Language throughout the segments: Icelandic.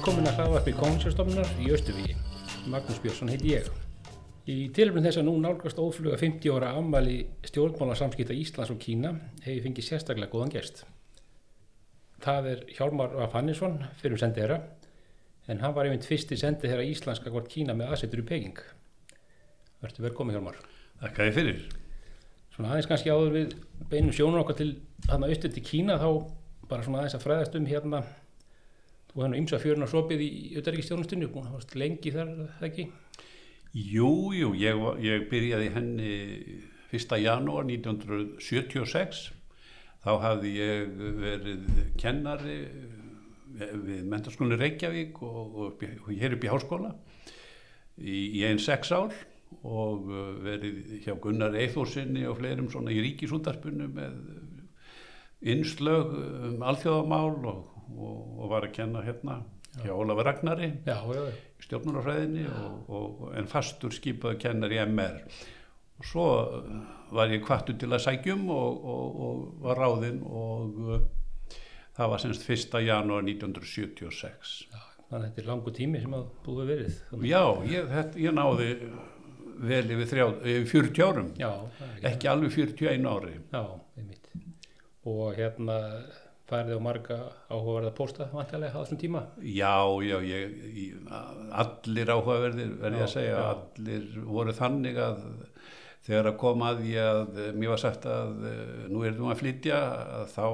Velkomin að hlaða upp í Kóngsjárstofnunar í Östuvíi. Magnús Björnsson heiti ég. Í tilöfnum þess að nú nálgast ófluga 50 ára afmæli stjórnmálarsamskipta Íslands og Kína hef ég fengið sérstaklega góðan gest. Það er Hjálmar Raff Hannesson, fyrir um sendið þeirra, en hann var einmitt fyrsti sendið þeirra Íslandska hvort Kína með aðsettur í Peking. Verður velkomin Hjálmar. Þakka þið fyrir. Svona aðeins kannski áður við beinum sjónur okkar til hann að austur til Kína þá bara svona aðeins að fræðast um hérna þú hefði nú ymsa fjörun á sopið í auðaríkistjónustunni, búin að hafa lengi þar, það ekki? Jú, jú, ég, ég byrjaði henni 1. janúar 1976. Þá hafði ég verið kennari við mentarskólinni Reykjavík og, og, og hér upp í háskóla í, í einn sex ár og verið hjá Gunnar Eithórsinni og fleirum svona í ríkisúndarpunnu með innslög um alþjóðamál og, og, og var að kenna hérna hjá Ólafur Ragnari Já, já, í og, en fastur skipaði kennar í MR og svo uh, var ég kvartu til að sækjum og, og, og var ráðinn og uh, það var semst 1. janúar 1976 já. Þannig að þetta er langu tími sem að búið verið. Þannig, já, ég, þetta, ég náði vel yfir, þrjá, yfir 40 árum já, ekki alveg 41 ári Já, einmitt. Og hérna færið á marga áhugaverða pósta vantilega á þessum tíma. já, já, ég, ég, allir áhugaverðir verði ég að segja, já. allir voru þannig að þegar að koma að því að eh, mér var sagt að eh, nú erum við að flytja að þá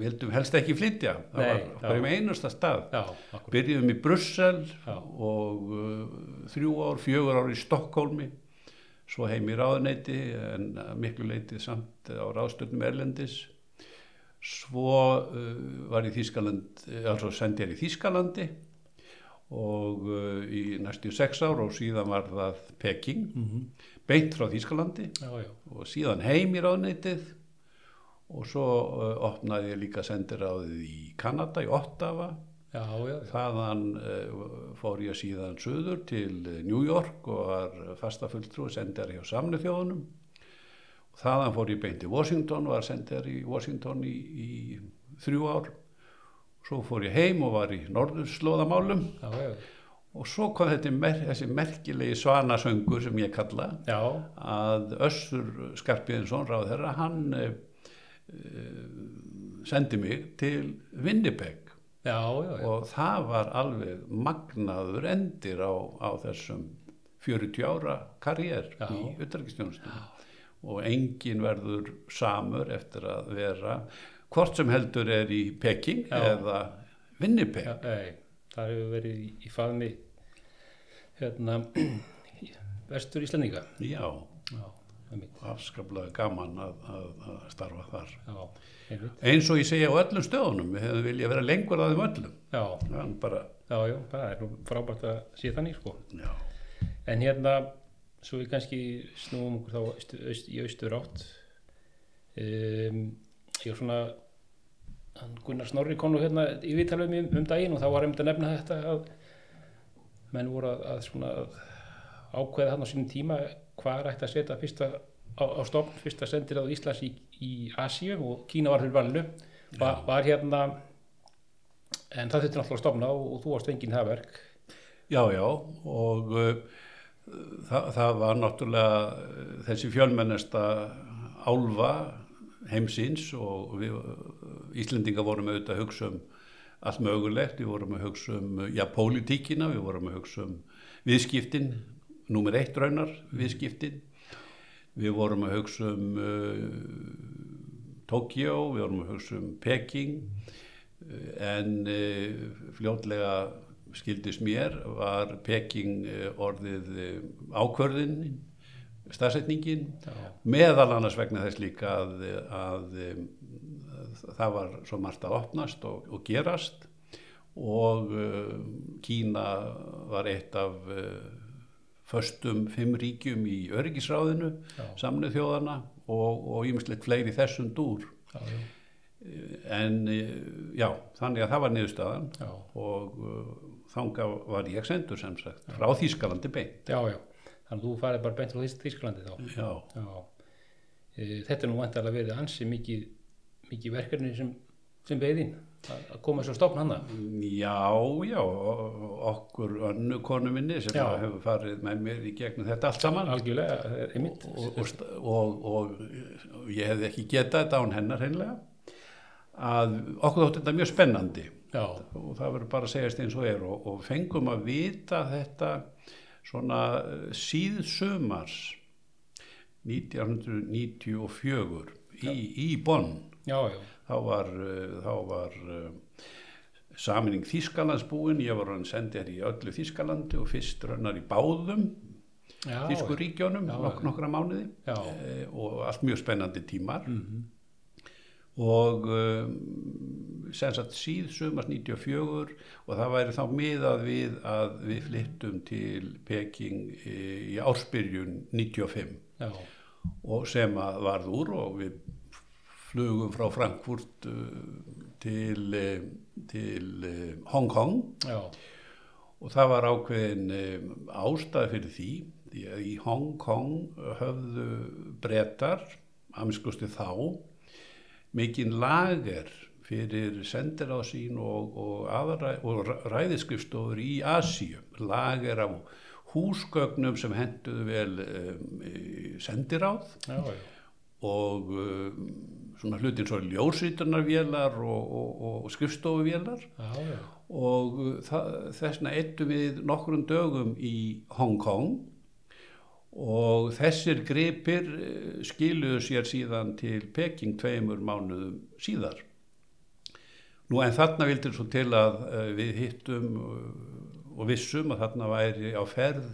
vildum helst ekki flytja það Nei, var bara í einasta stað Já, byrjuðum í Brussel Já. og uh, þrjú ár, fjögur ár í Stokkólmi svo heim í ráðuneyti en miklu leiti samt á ráðstöldum Erlendis svo uh, var í Þískaland altså sendi ég í Þískalandi og uh, í næstu sex ár og síðan var það Peking Mm beint frá Þískalandi Já, já, og síðan heim í ráðneytið og svo uh, opnaði ég líka sendiráðið í Kanada, í Ottawa. Já, já, já. þaðan uh, fór ég síðan söður til New York og var fasta fulltrú sendar hjá samlu þjóðunum. og þaðan fór ég beint í Washington var sendar í Washington í, í þrjú ár. Svo fór ég heim og var í norðurslóðamálum. Já, og svo kom þetta mer þessi merkilegi svanasöngur sem ég kalla. Já, að Össur Skarpíðinsson ráð þeirra hann uh, sendi mig til Winnipeg. Já, og það var alveg magnaður endir á, á þessum 40 ára karriér í utryggjastjónustum og engin verður samur eftir að vera hvort sem heldur er í Peking Já. eða Winnipeg. Já það hefur verið í, í faðmi hérna vestur Íslandinga. Já, Já, afskaplega gaman að, að, að starfa þar. Já, eins og ég segja á öllum stöðunum við hefum viljað vera lengur að þeim öllum. Bara, já, já, það er frábært að sé þannig, sko. En hérna, svo við kannski snúum okkur þá aust, aust, í austur átt. Um, ég var svona, hann Gunnar Snorri kom nú hérna í viðtalið um, um daginn og þá var einmitt að nefna þetta að menn voru að, að svona að ákveða hann á sínum tíma hvað er ætti að setja fyrsta á, á stofn, fyrsta sendir á Íslands í, í Asíu og Kína var fyrir valinu. Var, var hérna, en það þurfti náttúrulega að stofna og, og þú varst enginn það verk. já, já og uh, það, það var náttúrulega uh, þessi fjölmennesta álfa heimsins og við uh, Íslendinga vorum auðvitað að hugsa um allt mögulegt, við vorum að hugsa um uh, já, pólitíkina, við vorum að hugsa um viðskiptin, númer eitt raunar viðskiptin. Við vorum að hugsa um uh, Tokjó, við vorum að hugsa um Peking. Uh, en uh, fljótlega skildist mér var Peking uh, orðið uh, ákvörðin staðsetningin meðal annars vegna þess líka að, að, um, það var svo margt að opnast og, og gerast og uh, Kína var eitt af uh, föstum fimm ríkjum í öryggisráðinu Já. samnið þjóðana og, ímislegt fleiri þessum dúr já, já, en já, þannig að það var niðurstaðan já. og þanga var ég sendur sem sagt frá Þýskalandi beint Já, já. Þannig að þú farið bara beint frá Þýs- Þýskalandi þá. já, Já. E, þetta er nú vantilega verið ansi mikið, mikið verkefni sem, sem veiðin. að koma svo stofn hana Já, já, okkur önnu konu minni sem hefur farið með mér í gegnum þetta allt saman einmitt og, og, og, og, ég hefði ekki getað þetta án hennar hreinlega að okkur þótti þetta mjög spennandi já, og það verður bara að segjast eins og er. Og, og fengum að vita þetta svona eh, síðsumars 1994 í, í Bonn. Já, já, þá var, uh, þá var uh, saminning Þískalands búin, ég var hann sendir í öllu Þískalandi og fyrst rönnar í báðum já, Þísku ríkjónum Já, nok já. nokkra mánuði. Já, e, og allt mjög spennandi tímar. Mhm, og um, sagt síð sumars 94 og það væri þá miðað við að við flyttum til Peking í ársbyrjun 95 já, og sem að varð úr og við flugum frá Frankfurt uh, til, uh, til uh, Hong Kong. Já, og það var ákveðin um, ástæð fyrir því því að í Hong Kong höfðu brettar, amiskusti þá, mikinn lager fyrir sendir á sín og, og, aðra, og ræðiskrifstofur í Asíu, lager af húsgögnum sem henduðu vel um, sendiráð. Já, já, og um, svona hlutin svo ljósritunarvélar og, og, og skrifstofuvélar. Og uh, það, þessna eittum við nokkrum dögum í Hong Kong og þessir gripir uh, skiluðu sér síðan til Peking tveimur mánuðum síðar. Nú en þarna vildir svo til að uh, við hittum uh, og vissum að þarna væri á ferð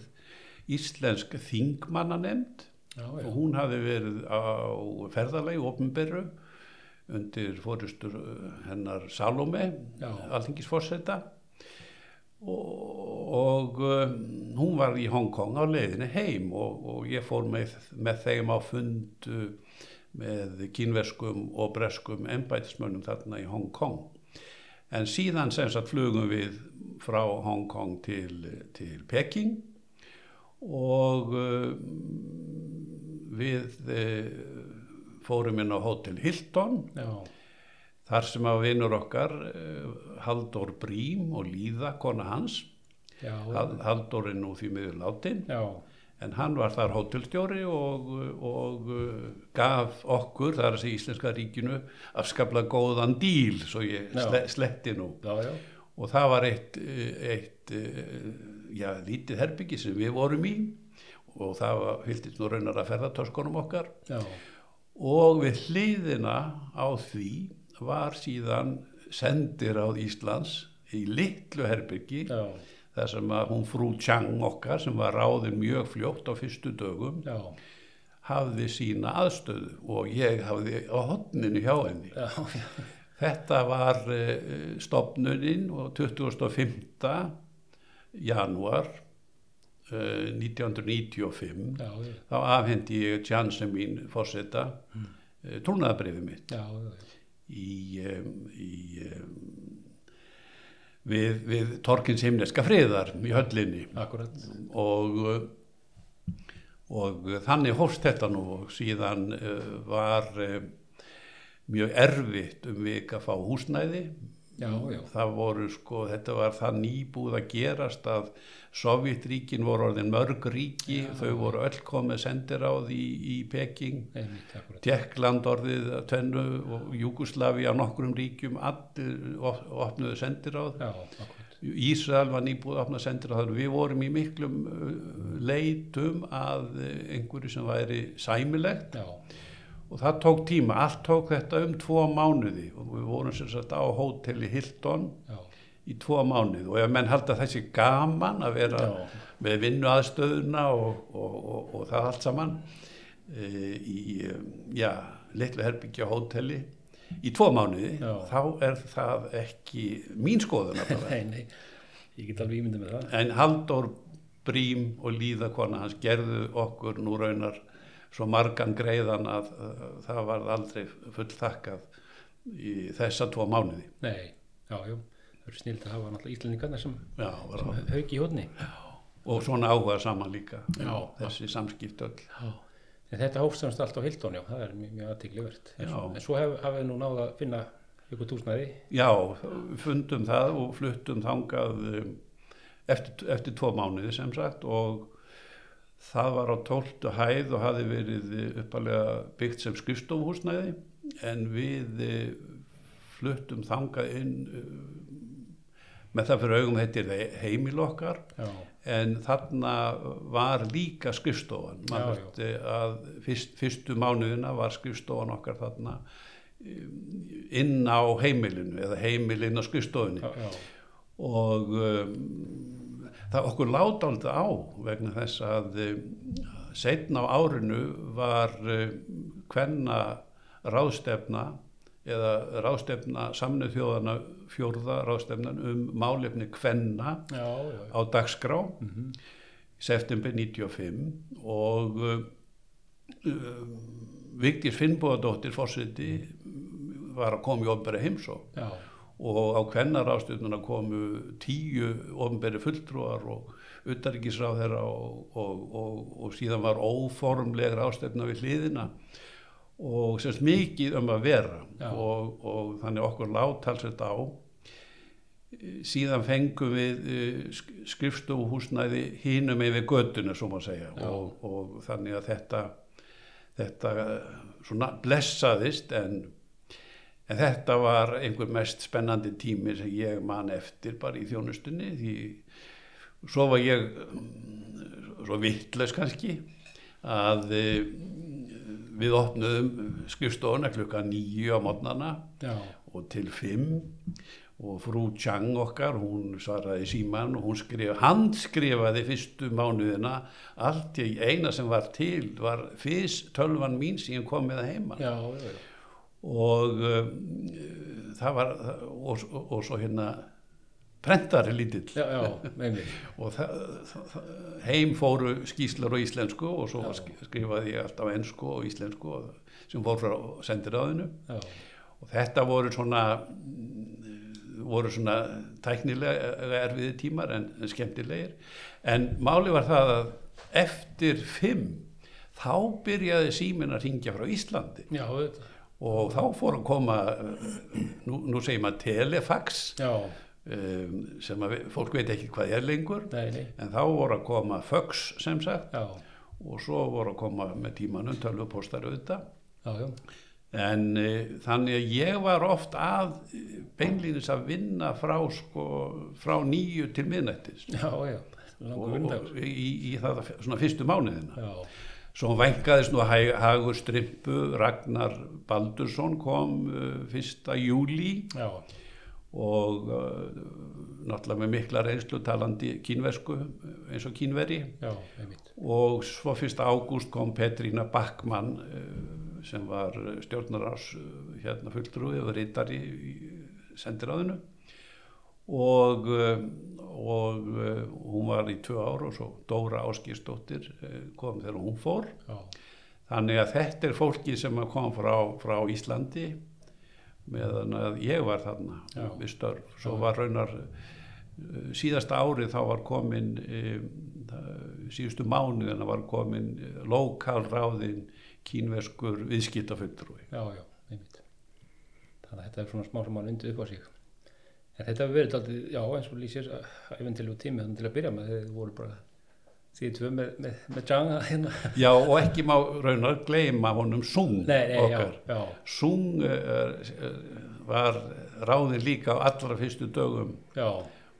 íslensk þingmannanemnd og hún hafi verið á ferðalagi opnberu undir fóristur hennar Salome, Já. Og, og um, hún var í Hong Kong á leiðinni heim og, og ég fór með, með þeim á fund uh, með kínverskum og breskum embætismönnum þarna í Hong Kong. En síðan sem sagt flugum við frá Hong Kong til, til Peking og uh, við uh, fórum inn á Hotel Hilton já, þar sem að vinur okkar uh, Halldór Brím og Líða, kona hans já, Hal- Halldór er nú því miður látin já, en hann var þar hótelstjóri og, og uh, gaf okkur, það er að segja Íslenska ríkinu afskaplega góðan díl svo ég sle, sletti nú. Já, já, og það var eitt, eh, eitt eh, já, lítið herbyggi sem við vorum í og það var, fylgist nú raunar að ferðartöskunum okkar. Já, og við hliðina á því var síðan sendir á Íslands í litlu herbyggi já, þar sem að hún frú Chang okkar sem var ráðin mjög fljótt á fyrstu dögum já, hafði sína aðstöðu og ég hafði á hotninu hjá henni. Já, Þetta var uh, stopnunin og 25. januar uh, 1995 já, já, þá afhendi ég Janssen mín fórseta mm. uh, trúnaðabriði mitt. Já, já, í, um, í um, við, við Torkins himneska friðar í höllinni. Akkurat, og og þannig hófst þetta nú og síðan uh, var uh, mjög erfitt um vik að fá húsnæði já, já, það voru sko, þetta var það nýbúð að gerast að Sovjetríkin voru orðin mörg ríki, þau voru öll komið sendiráð í, í Peking. Tjekkland orðið að tvennu og Júgoslavi á nokkrum ríkjum allir op- opnuðu sendiráð. Já, Ísrael var nýbúið að opna sendiráð við vorum í miklum uh, leitum að einhverju sem væri sæmilegt. Já, og það tók tíma, allt tók þetta um tvo mánuði. Og við vorum sem sagt á hóteli Hilton já, í tvo mánuði. Og ef menn halda þessi gaman að vera Já. með vinnu aðstöðuna og, og, og, og það allt saman e, í, um, já, litlu herbyggja hóteli í tvo mánuði, Já. þá er það ekki mín skoðun nei, nei, ég get alveg ímyndið með það, en Halldór Brím og Líðakona hans gerðu okkur nú raunar svo margan greiðan að uh, það var aldrei full þakkað í þessa tvo mánuði. Nei, já, já, það eru snilt að hafa náttúrulega Íslandingarna sem, sem hauk í hodni, og svona áhuga saman líka Já. þessi samskipt öll. Já, en þetta hófst semst allt á Hildón, já, það er mjög, mjög aðtiklivert, en, svo- en svo hef, hafið nú náða að finna ykkur túsnaði. Já, fundum það og fluttum þangað um, eftir, eftir tvo mánuði sem sagt og það var á tóltu hæð og hafi verið uppalega byggt sem skrifstofuhúsnæði en við eh, fluttum þangað inn uh, með það fyrir augum heitir það heimil okkar já, en þarna var líka skrifstofan. Fyrst, fyrstu mánuðina var skrifstofan okkar þarna um, inn á heimilinu eða heimilin á já, og um, það okkur láta aldrei á vegna þess að um, setna á árinu var um, hvenna ráðstefna eða ráðstefna samnið þjóðana fjórða ráðstefnan um málefni hvenna á dagskrá Mhm. september 95 og uh, Vigdís Finnbóðadóttir fórseti var að koma í ofnbæri heimsó já, og á kvennarástjórnuna komu tíu ofnbæri fulltrúar og utarrikisráð og, og, og, og síðan var óformleg rástjórnuna við hliðina og semst mikið um að vera Já. og, og þannig okkur látalsett á síðan fengum við uh, skrifstofuhúsnæði hínum yfir göttuna, svo má segja og, og þannig að þetta þetta eh, svona blessaðist en, en þetta var einhver mest spennandi tími sem ég man eftir bara í þjónustunni því svo var ég mm, svo vittlaus kannski að eh, við opnuðum skrifstofuna klukka nýju á mótnana og til fimm og frú Chang okkar, hún svaraði síman og hún skrif, hann skrifaði fyrstu mánuðina allt í eina sem var til var fyrst tölvan mín sem ég kom með að heiman já, já, já. Og um, það var og, og, og svo hérna prentari lítill. Já, já, og það, það, heim fóru skýslar á íslensku og svo skrifaði ég alltaf ensku og íslensku og, sem fór frá sendiráðinu. Já, og þetta voru svona voru svona tæknilega erfiði tímar en, en skemmtilegir. En máli var það að eftir fimm þá byrjaði síminn að ringja frá Íslandi. Já, þetta. Og þá fór að koma nú, nú segir maður telefax Já, um, sem að fólk veit ekki hvað er lengur nei, nei. en þá voru að koma fax sem sagt Já, og svo voru að koma með tímanum tölvupóstar auðvitað já, já. En uh, þannig að ég var oft að eh, beinlínis að vinna frá, sko, frá nýju til miðnættis Já, já. Langur og, og í, í það svona fyrstu mánuðina. Já, Svo vænkaðist nú Hagur Strimpu, Ragnar Baldursson kom uh, fyrsta júli já, og uh, náttúrulega með mikla reynslu talandi kínversku eins og kínveri. Já, og svo fyrsta ágúst kom Petrína Backmann sem var stjórnarás hérna fulltrúi og reytari í sendiráðinu. Og, og uh, hún var í tvö ár og svo Dóra Áskýrsdóttir uh, kom þegar hún fór Já, þannig að þetta er fólki sem kom frá, frá Íslandi meðan að ég var þarna Já. við störf svo Já. var raunar uh, síðasta árið þá var komin síðustu mánuðina var komin uh, lokalráðin kínverskur viðskiptafulltrúi já, já, einmitt. Þannig að þetta er svona smá sem mann undir upp á sig. En þetta hefur verið aldrei, já, eins og lýsir æfintilegu tími þannig til að byrja með, þið voru bara því tvö með, með, með Janga hérna. Já og ekki má raunar gleyma honum Sung Nei, nei, já, okkar já, Sung uh, var ráðin líka á allra fyrstu dögum já,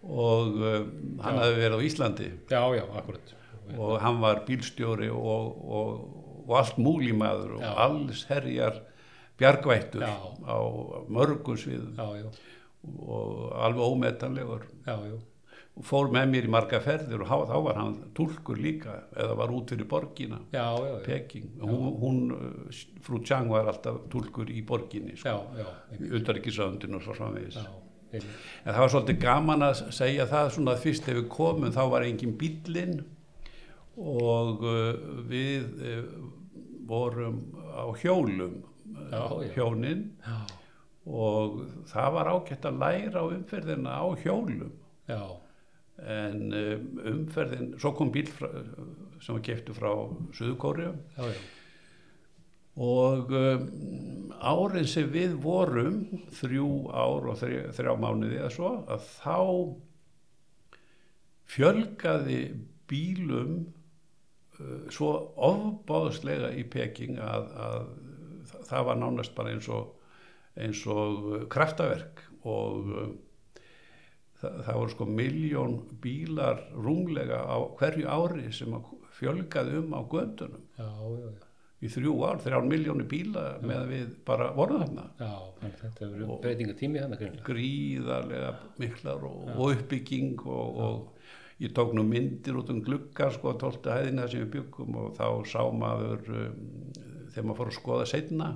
og uh, hann Já. hafði verið á Íslandi já, já, akkurat. og hann var bílstjóri og, og, og allt múlimaður og Já. alls herjar bjargvættur Já. á mörgum sviðum Já, já, og alveg ómetanlegur og fór með mér í marga ferðir og há- þá var hann túlkur líka eða var út fyrir borgina já, já, já, Peking, hún, hún uh, frú Chang var alltaf túlkur í borginni sko, já, já, einmitt. undaríkisöndin og svo einmitt. En það var svolítið gaman að segja það svona að fyrst ef við komum þá var engin bíllinn og uh, við uh, vorum á hjólum uh, Já, já. hjónin já, og það var ágætt að læra á umferðina á hjólum. Já, en um, umferðin, svo kom bíl frá, sem var keftu frá já, og um, árin sem við vorum þrjú ár og þrjá, þrjá mánuði eða svo að þá fjölgaði bílum uh, svo ofbáðslega í Peking að, að það var nánast bara eins og, eins og kraftaverk og uh, það, það voru sko miljón bílar rúmlega á hverju ári sem að fjölgaði um á göndunum já, já, já. í þrjú ár, þrján miljónu bíla með að við bara vorum þarna. Þetta verið breytingatími þannig greinlega. gríðarlega miklar og, og uppbygging og, og ég tók nú myndir út um gluggar sko að tólta hæðina sem við byggum og þá sá maður um, þegar maður fór að skoða setna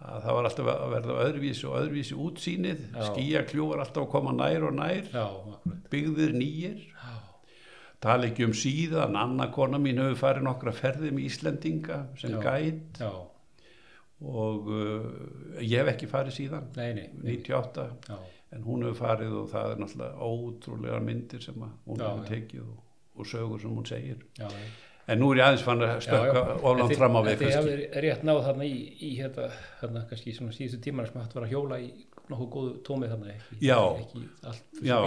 að það var alltaf að verða öðruvísi og öðruvísi útsýnið, skíakljúar alltaf að koma nær og nær, Já, byggðir nýjir tala ekki um síðan, Anna kona mín hefur farið nokkra ferði með Íslendinga sem Já. gæt já, og uh, ég hef ekki farið síðan. Nei, nei. nei. 98 Já, en hún hefur farið og það er náttúrulega ótrúlega myndir sem hún hefur tekið og, og sögur sem hún segir. En nú er ég aðeins fann að stökka oflan fram á við kannski. hafið rétt náð þarna í, í hérna, hérna kannski svona síðustu tímar sem hægt var að hjóla í nokkuð góðu tómið þarna ekki, Já. ekki allt já,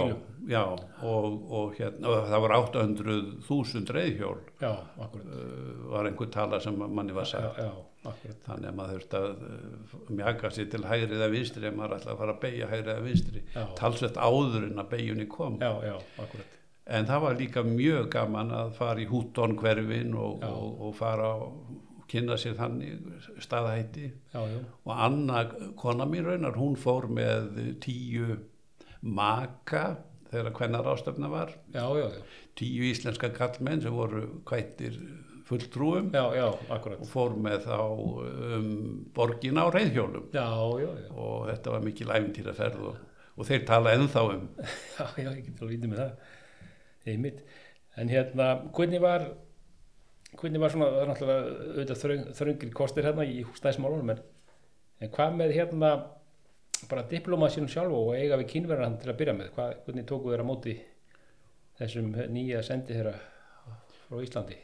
já og, og, hérna, það var 800.000 reyðhjól Já, akkurat. Uh, var einhver tala sem manni var sagt. Já, þannig að maður þurfti að uh, mjaka sér til hægri eða vinstri ef maður ætlaði að fara að beigja hægri eða vinstri. Talsvett áður en að beigjunni kom. Já, já, akkurat En það var líka mjög gaman að fara í húttón hverfin og, og, og fara og kynna sér þannig staðhætti. Já, já, og Anna, kona mín raunar, hún fór með tíu maka þegar hvennar ástöfna var, já, tíu íslenska kallmenn sem voru kvættir fulltrúum já, já, akkurat. og fór með þá um, borgina á reyðhjólum og þetta var mikil æfintýraferð og, og þeir tala ennþá um. Já, já, ég get alveg vítið með það einmitt, en hérna hvernig var hvernig var svona, það er náttúrulega auðvitað þröng, þröngir kostir hérna í húsnæðismálunum en, en hvað með hérna bara diplomasínum sjálf og eiga við kynverðan til að byrja með, hvað, hvernig tóku þeirra móti þessum nýja sendi þeirra frá Íslandi?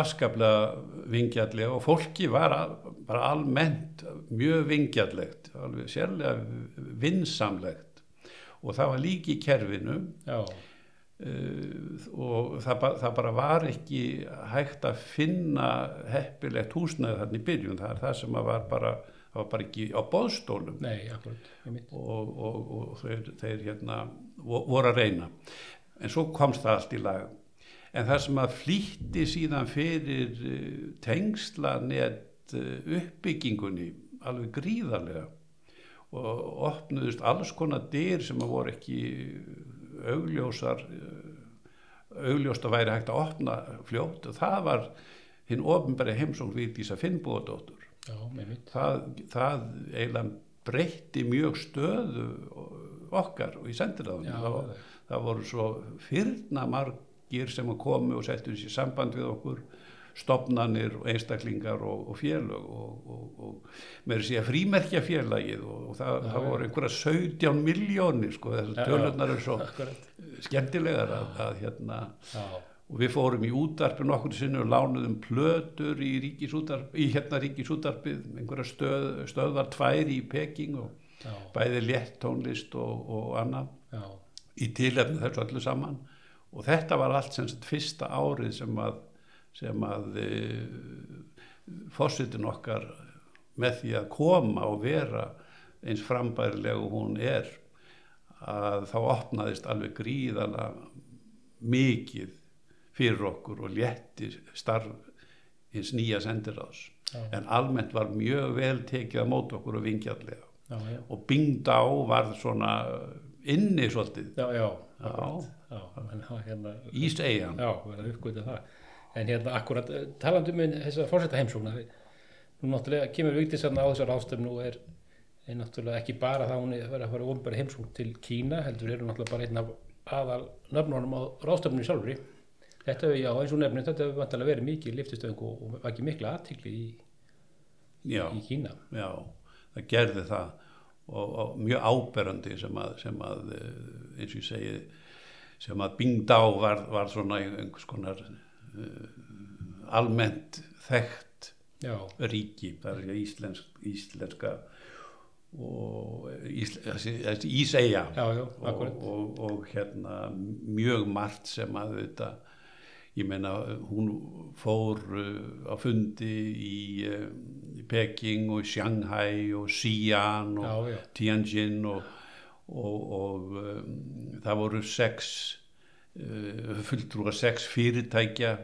Afskaplega vingjallega og fólki var að, bara almennt mjög vingjallegt, alveg sérlega vinsamlegt. Og það var líki í kerfinu. Já, og það, það bara var ekki hægt að finna heppilegt húsnæði þarna í byrjun, það er það sem var bara, var bara ekki á boðstólum. Nei, akkurat, og, og, og þeir, þeir hérna vo- voru að reyna. En svo komst það allt í lag. En það sem að flýtti síðan fyrir uh, tengslanet uh, uppbyggingunni alveg gríðarlega og opnuðust alls konar dyr sem að voru ekki augljósar uh, augljóst að væri hægt að opna fljótt. Og það var hinn ofinbæri heimsóng Vigdísa Finnbúadóttur Já, einmitt. Það, það eiginlega breytti mjög stöðu okkar og í sendiráðunum Já, það, það voru svo fyrna margir sem komu og settu þessi samband við okkur stopnanir og einstaklingar og, og félög og, og, og með þess að frímerkja félagið og, það, það voru einhverja 17 miljónir sko, þessar tölurnar eru svo skemmtilegar að, að hérna já, og við fórum í útarpi nokkur sinni og lánuðum plötur í, í hérna ríkisútarpið einhverja stöð, stöðvar tvær í Peking og já, bæði létt tónlist og, og annað já, í tilefni þessu öllu saman. Og þetta var allt sem sagt fyrsta árið sem að, sem að e, fórsetin okkar með því að koma og vera eins frambærileg og hún er að þá opnaðist alveg gríðala mikið fyrir okkur og létti starf hins nýja sendiráðs. En almennt var mjög vel tekið að móta okkur og vingjallega já, já, og Bingdá var svona inni svolítið. Já, já, Já. já, hérna, Íseigan já, verða uppgötu það, en hérna akkurat, eh, talandi um þessa fórseta heimsókna, nú náttúrulega kemur Vigdís hérna á þessar ástöfnu og er, er náttúrulega ekki bara það hún er að fara ofnbæra heimsókn til Kína, heldur eru náttúrulega bara einn af aðal nöfnunum á ráðstöfnu sjálfri, þetta hefur, já, eins og nefnir, þetta hefur vantilega verið mikið liftistöðing og, og ekki mikla aðtikli í, já, í Kína, já, það gerði það. Og, og mjög áberandi sem að, sem að eh, eins og ég segi sem að Bingdá var, var svona einhvers konar almennt þekkt já, ríki, það er íslensk, íslenska og ísæja og, og, og hérna mjög margt sem að þetta ég meina hún fór uh, á fundi í, uh, í Peking og Shanghai og Xi'an og já, já, Tianjin og, og, og um, það voru sex fulltrúa sex fyrirtækja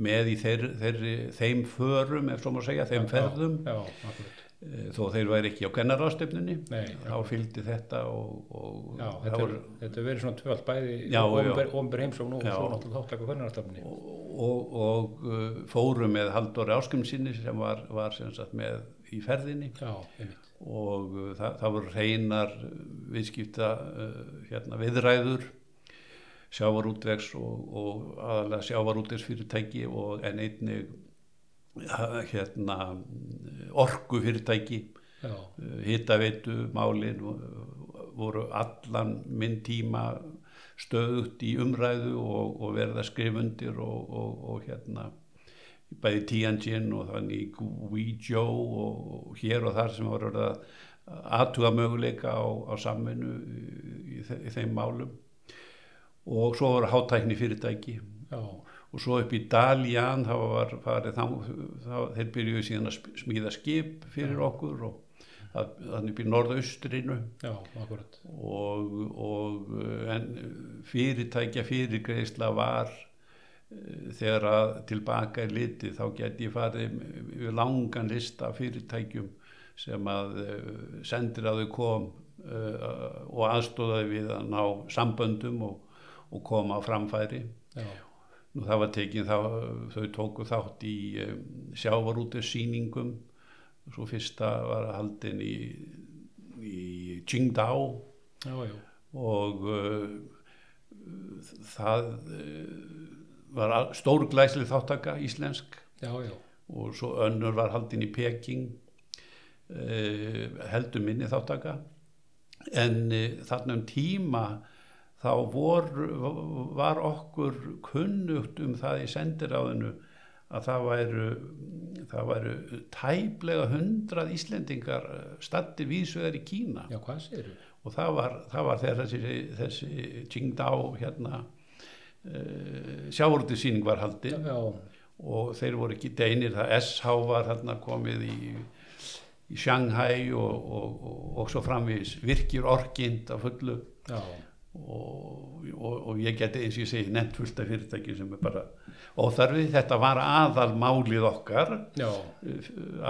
með í þeir, þeir, þeim förum, ef svo má segja, þeim ferðum. já, Eh, þó þeir væri ekki á kennarástöfnunni Nei, þá fylgdi þetta og, og já, þetta, er, þetta er verið svona tvöld bæði Já, ofnber heimsókn og Já. svo náttúrulega þáttaka hvernig og, og, uh, fóru með Halldóri Áskum sinni sem var, var sem sagt með í ferðinni. Já, og uh, það, það voru hreinar viðskipta uh, hérna, viðræður sjávarútvegs og, og aðalega sjávarútvegsfyrirtæki og en einnig ha- hérna orku fyrirtæki já, hittaveitu málin voru allan minn tíma stöðugt í umræðu og, og verða skrifundir og, og, og hérna bæði Tianjin og þannig Guizhou og, hér og þar sem voru að aðtuga möguleika á, á samvinnu í, í þeim málum og svo voru hátækni fyrirtæki já, og svo upp í Daljan þá var farið þá, þá þeir byrjuðu síðan að smíða skip fyrir okkur og þannig upp í norðaustrinu. Já, og, og eh, fyrirtækja fyrirgreisla var eh, þegar að tilbaka er litið þá get ég farið við langan lista fyrirtækjum sem að eh, sendir að þau kom og aðstóðaði við að ná samböndum og, og koma á framfæri. Já, Nú það var tekin þá, þau tóku þátt í um, sjávarútessýningum, svo fyrsta var haldin í, í Qingdao. Já, já, og uh, það uh, var stórglæsli þáttaka íslensk. Já, já, og svo önnur var haldin í Peking, uh, heldur minni þáttaka en þarna um tíma þá vor, var okkur kunnugt um það í sendiráðinu að það væru, það væru tæplega hundrað Íslendingar stattir vísvegar í Kína. Já, hvað þú? og það var, það var þegar þessi, þessi Qingdao hérna uh, sjáurútisýning var haldin. Já, og þeir voru ekki deinir það SH var hérna komið í, í Shanghai og, og, og, og svo framvís virkir orkind af fullu. Já, og, og, og ég geti eins og ég segi nefnt fullt af fyrirtæki sem er bara óþarfi, þetta var aðal málið okkar já,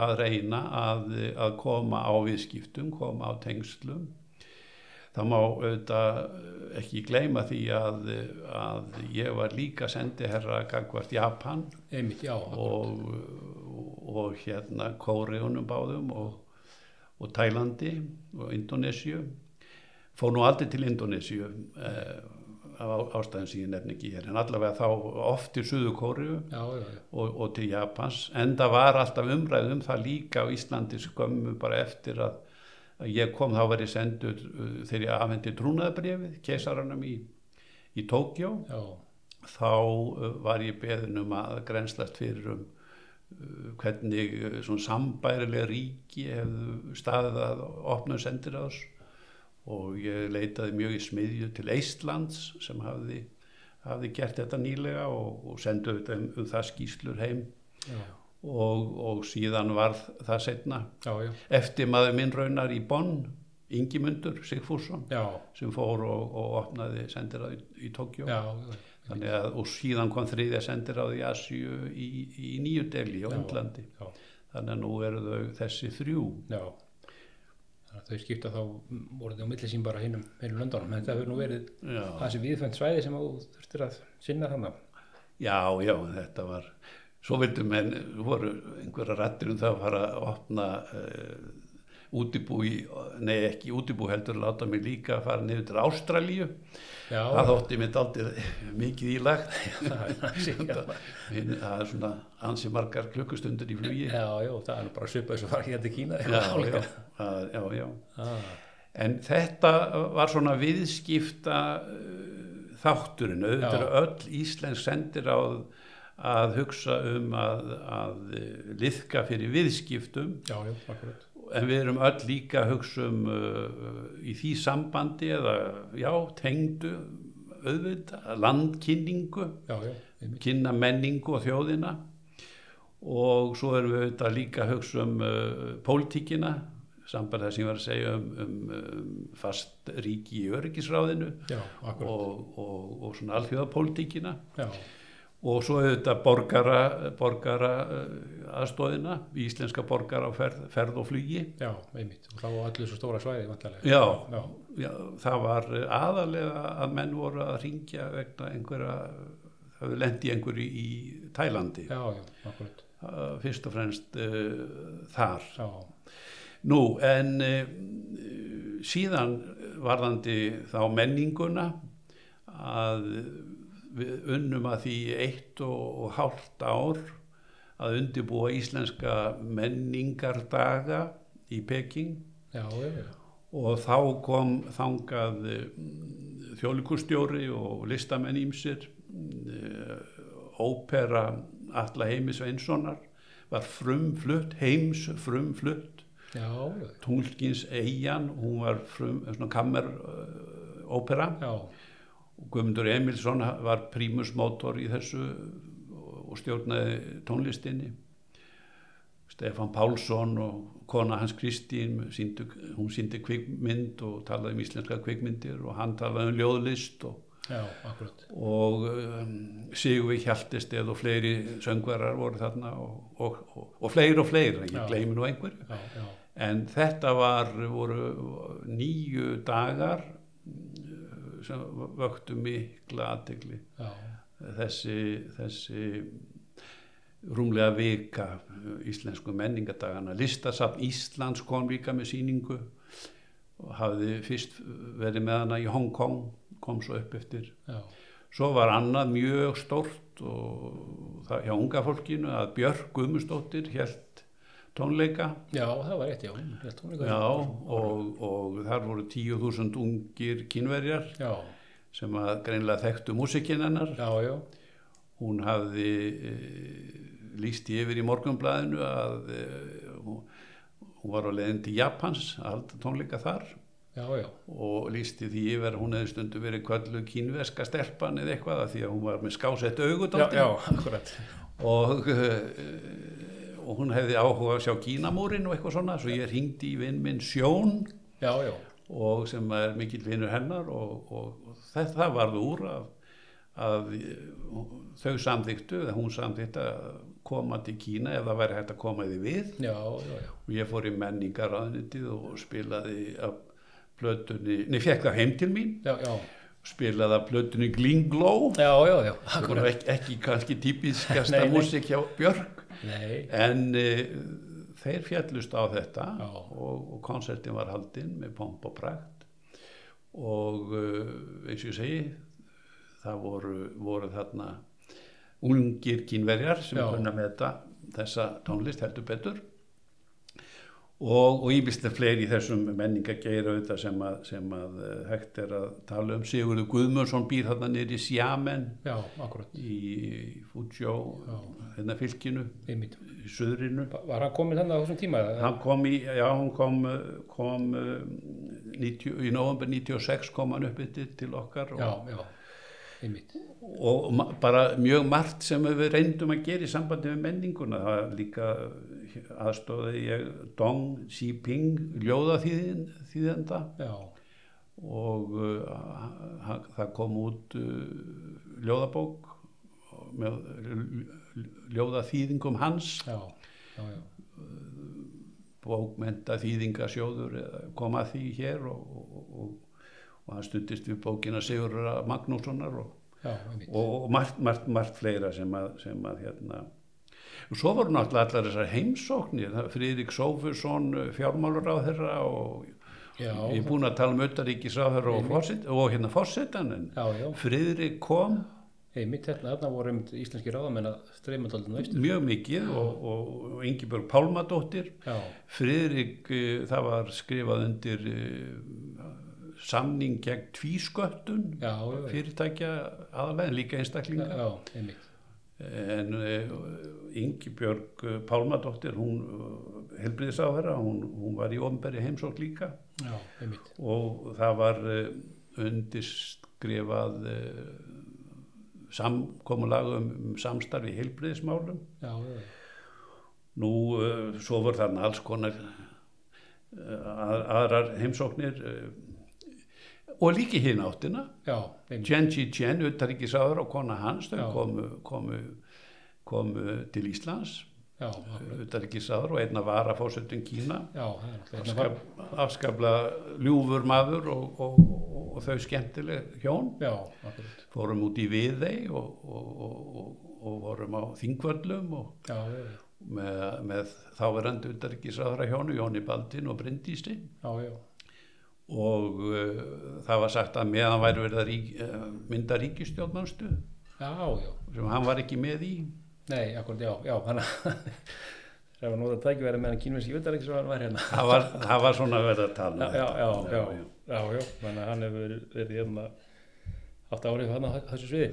að reyna að, að koma á viðskiptum, koma á tengslum. Það má auðvitað ekki gleyma því að, að ég var líka sendiherra gagvart Japan einmitt, já, og, og hérna Kóreunum báðum og, og Tælandi og Indonésiu fór nú aldrei til Indonésiu eh, af ástæðin sem ég nefn ekki hér en allavega þá oft til Suðu Kóriu og, og til Japans en það var alltaf umræð um það líka á Íslandi skömmu bara eftir að, að ég kom þá var ég sendur uh, þegar ég afhendi trúnaðabrifið keisaranum í, í Tókjó já, þá uh, var ég beðin um að grenslast fyrir um hvernig svona sambærilega ríki hefðu staðið að opna sendir á þess og ég leitaði mjög í smiðju til Eistlands sem hafði, hafði gert þetta nýlega og, og sendu þetta um, um það skýslur heim og, og síðan varð það setna já, já, eftir maður minn raunar í Bonn Ingimundur Sigfússon sem fór og, og opnaði sendir í, í Tókjó og síðan kom þriðja sendiráð í Asíu í, í Nýju Delhi. Indlandi. já, Þannig að nú eru þau þessi þrjú. já. Þau skipta þá voruð á milli sín bara hinum, hinum löndunum, en þetta hefur nú verið Já, þessi viðfænt svæði sem þú þurftir að sinna þannig. já, já þetta var, svo vildu menn, voru einhverja rættir um það að fara að opna uh, útibú í, nei ekki útibú heldur, láta mig líka að fara niður til Ástralíu. Já, Það þótti mér aldrei mikið ílagt. það er er svona ansi margar klukkustundir í flugi. já, já, það er bara svipað þess að fara hér til Kína. já, já, já. Ah, En þetta var svona viðskipta uh, þátturinn, auðvitað öll Íslensk sendiráð að hugsa um að, að liðka fyrir viðskiptum já, já, akkurat en við erum öll líka að hugsa um uh, í því sambandi eða já, tengdu auðvitað, landkynningu kynna menningu og þjóðina. Og svo erum við auðvitað líka að hugsa um uh, pólitíkina samband það sem ég var að segja um, um, um fast ríki í öryggisráðinu já, og, og, og svona alþjóðapólitíkina. Já, og svo auðvitað borgara, borgara uh, aðstóðina, íslenska borgara á ferð, ferð og flugi. Já, einmitt. Og þá var allir svo stóra svæði vantarlega Já. já, Já, það var aðalega að menn voru að ringja vegna einhverja það hefur lendi einhverju í Tælandi. Já, já, akkurat uh, fyrst og fremst uh, þar. Já, nú en uh, síðan varðandi þá menninguna að við unnum að því eitt og, og hálft ár að undibúa íslenska menningardaga í Peking. Já, já, og þá kom þangað þjólikustjóri og listamenn ímsir ópera Alla Heimis Sveinssonar var frumflutt, heims frumflutt. Tunglskins Eyjan, hún var frum, svona kammer uh, ópera já, Guðmundur Emilsson var prímusmótor í þessu og stjórnaði tónlistinni. Stefán Pálsson og kona hans Kristín síndu, hún síndi kvikmynd og talaði um íslenska kvikmyndir og hann talaði um ljóðlist og, já, og um, Sigurvík Hjaltesteð og fleiri söngvarar voru þarna og, og, og, fleiri og fleiri, ég gleymi nú einhverju. Já, já, en þetta var voru nýju dagar sem vöktu mikla aðtegli þessi, þessi rúmlega vika íslensku menningadagana listasafn Íslands kom líka með síningu og hafði fyrst verið með hana í Hong Kong kom svo upp eftir. Já, svo var annað mjög stórt og það hjá unga fólkinu að Björk Guðmustóttir held tónleika. Já, það var rétt, já held hún Já, og, og þar voru tíu þúsund ungir kynverjar já, sem að greinlega þekktu músikinn hennar. já, já, Hún hafði e, líst í yfir í morgunblæðinu að e, hún, var á leiðin til Japans að halda tónleika þar. Já, já, og lísti því yfir að hún hefði stundu verið kvöldu kínverska stelpan eða eitthvað af því að hún var með skásett já, augudóttir já, akkurat. Og, e, og hún hefði áhuga að sjá Kínamúrin og eitthvað svona svo ég ringdi í vinn minn Sjón já, já, og sem er mikill vinnur hennar og, og, og þetta varð úr að, að þau samþyktu, eða hún samþyktu að koma til Kína ef það væri hægt að koma því við. Já, og ég fór í menningaráðnitið og spilaði af plötunni, nei, fekk það heim til mín. Já, já, spilaði af plötunni Glingló já, já, já, ekki, ekki kannski nei. músik hjá Björk. Nei, en e, þeir fjallust á þetta og, og konsertin var haldinn með pomp og prakt. Og uh, eins og ég segi það voru, voru þarna ungir kínverjar sem kunna með þetta þessa tónlist heldur betur og, íbislega fleiri í þessum menningageira auðvitað sem að, sem að eh, hægt er að tala um. Sigurður Guðmundsson býr þarna niður í Sjamen já, í Já. hérna fylkinu. Einmitt, í söðrinu var hann komin þannig á þessum tíma hann kom í, já hann kom, kom uh, 90, í november 96 kom hann upp yfir til okkar og, já, já, og bara mjög margt sem við reyndum að gera í sambandi með menninguna. Það var líka aðstóði ég Dong Xiping ljóðaþýðenda og uh, það kom út uh, ljóðabók með ljóðaþýðingum hans. Já, já, já, bókmenta þýðingasjóður eða kom að því hér og, og, og, og hann stundist við bókina Sigurra Magnússonar og, já, einmitt. og, og margt, margt, margt fleira sem að, sem að hérna og svo voru náttúrulega allar þessar heimsóknir Friðrik Sófusson fjármálur á þeirra og já, ég er búin að tala um auðaríkisráður og, Einmitt. forset, og hérna fórsetan Friðrik kom einmitt hérna, þarna voru einmitt íslenski ráðamenn að streyma daldin austur. Mjög mikið og, og, og Ingibjörg Pálmadóttir. Já, Friðrik, uh, það var skrifað undir uh, samning gegn tvísköttun fyrirtækja aðalega en líka einstaklinga. Já, einmitt en Yngibjörg Pálmadóttir hún helbriðisáðara, hún, hún var í ofnbæri heimsók líka. Já, og það var undirskrifað samkomulag um, um samstarfi heilbriðismálum Já, já, Nú, svo voru þarna alls konar að, aðrar heimsóknir og líki hinn áttina. Genji Chen, uttaríkisáður og kona hans, þau komu, komu, komu til Íslands, akkurat. uttaríkisáður og einna var að fósettum Kína. Afskap, afskapla ljúfur maður og, og, og, og þau skemmtileg hjón. Já. Fórum út í Viðey og, og, og, og vorum á Þingvöllum og Já, með, með þáverandi utarrikiðsraðra hjónu Jóni Baldin og Bryndísi já, já, og uh, það var sagt að meðan væri verið að rík, uh, mynda já. sem hann var ekki með í Nei, akkurat, já, já, að það var nótað tækiveri meðan kínverðski utanriksvæðan var hérna. það var, það var svona verið að tala um Já, já, já, já, já, hann hefur verið, verið hérna átt árið hann á þessu sviði.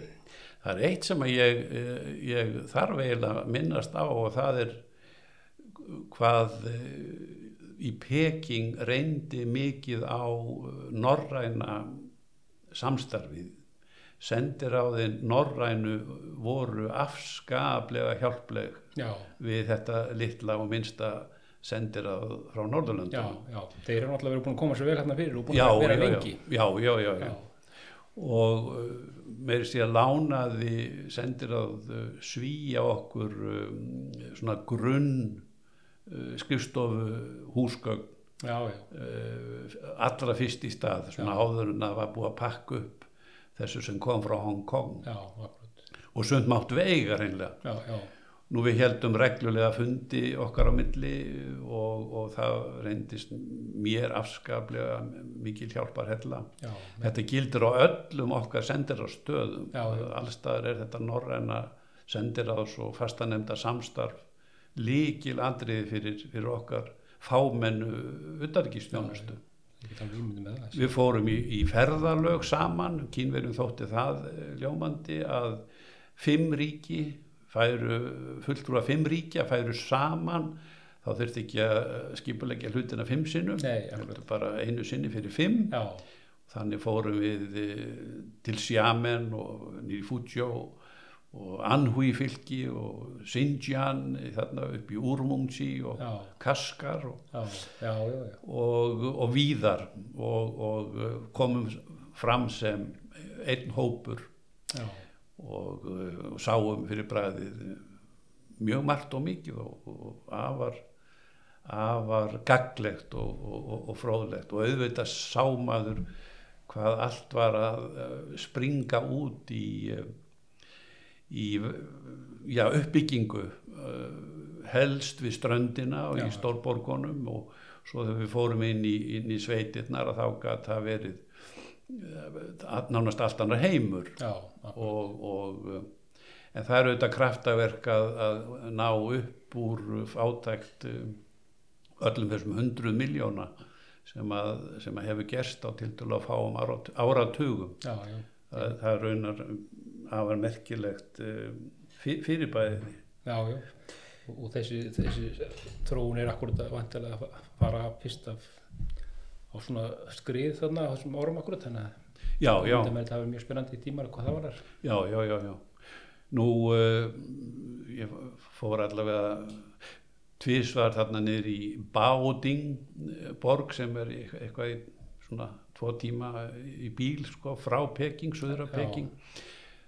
það er eitt sem ég, eh, ég þarf eiginlega að minnast á og það er hvað í Peking reyndi mikið á eh, norræna samstarfið. Sendiráðin norrænu voru afskaplega hjálpleg Já, við þetta litla og minnsta sendiráð frá já, Norðurlöndum já, þeir eru náttúrulega verið búin að koma svo vel hérna fyrir og búin já, að vera lengi. já, já, já, já. Og uh, meiri sé að lánaði sendiráð uh, svíja okkur um, svona grunn skrifstofu húsgögn já, já, uh, allra fyrst í stað svona Já. áður en það var búið að pakka upp þessu sem kom frá Hong Kong. Já, akkurat. og sund mátt veiga reynlega Já, já, nú við heldum reglulega fundi okkar á milli og, og það reyndist mér afskaplega mikil hjálpar hella já, Þetta gildir á öllum okkar sendir á stöðum. Allstaðar er þetta norræna sendir á svo fastanemda samstarf líkil andriði fyrir, fyrir okkar fámennu það. Við fórum í, í ferðalög saman, kínverjum þótti það eh, ljómandi að fimm ríki færu, fulltrúa fimm ríkja færu saman. Þá þurfti ekki að skipulegja hlutina fimm sinnum, Nei, bara einu sinni fyrir fimm. Já, Þannig fórum við eh, til Xiamen og nýri Fujio og Anhui fylki og Xinjiang eh, þarna upp í Urumqi og já, Kaskar og, já, já, og, og víðar og, og eh, komum fram sem einn hópur og, eh, og sáum fyrir bræðið mjög margt og mikið og, og afar afar gaglegt og, og, og, og fróðlegt. Og auðvitað sámaður hvað allt var að springa út í í já, uppbyggingu eh, helst við ströndina og Já. í stórborgunum og svo þegar við fórum inn í, inn í sveitirnar að þá gat það verið eh, nánast allt annar heimur. Já, og, og uh, en það er auðvitað kraftaverk að, að ná upp úr fátækt um, öllum þessum hundruð miljóna sem að, sem að hefur gerst á til til að fá um árat, áratugum. Já, já, það, það er raunar afar merkilegt um, fyr- fyrirbæði já, já. Og, þessi, þessi þróun er akkurat að vantilega að fara fyrst af á svona skrið þarna á þessum árum akkurat þannig að já, já, þetta hafi mjög spennandi tímar hvað það var þar. já, já, já, já. Nú, uh, ég fór allavega tvísvar þarna niður í Baoding eh, borg sem er eit- eitthvað í svona tvo tíma í bíl sko frá Peking, söðra Já. Peking.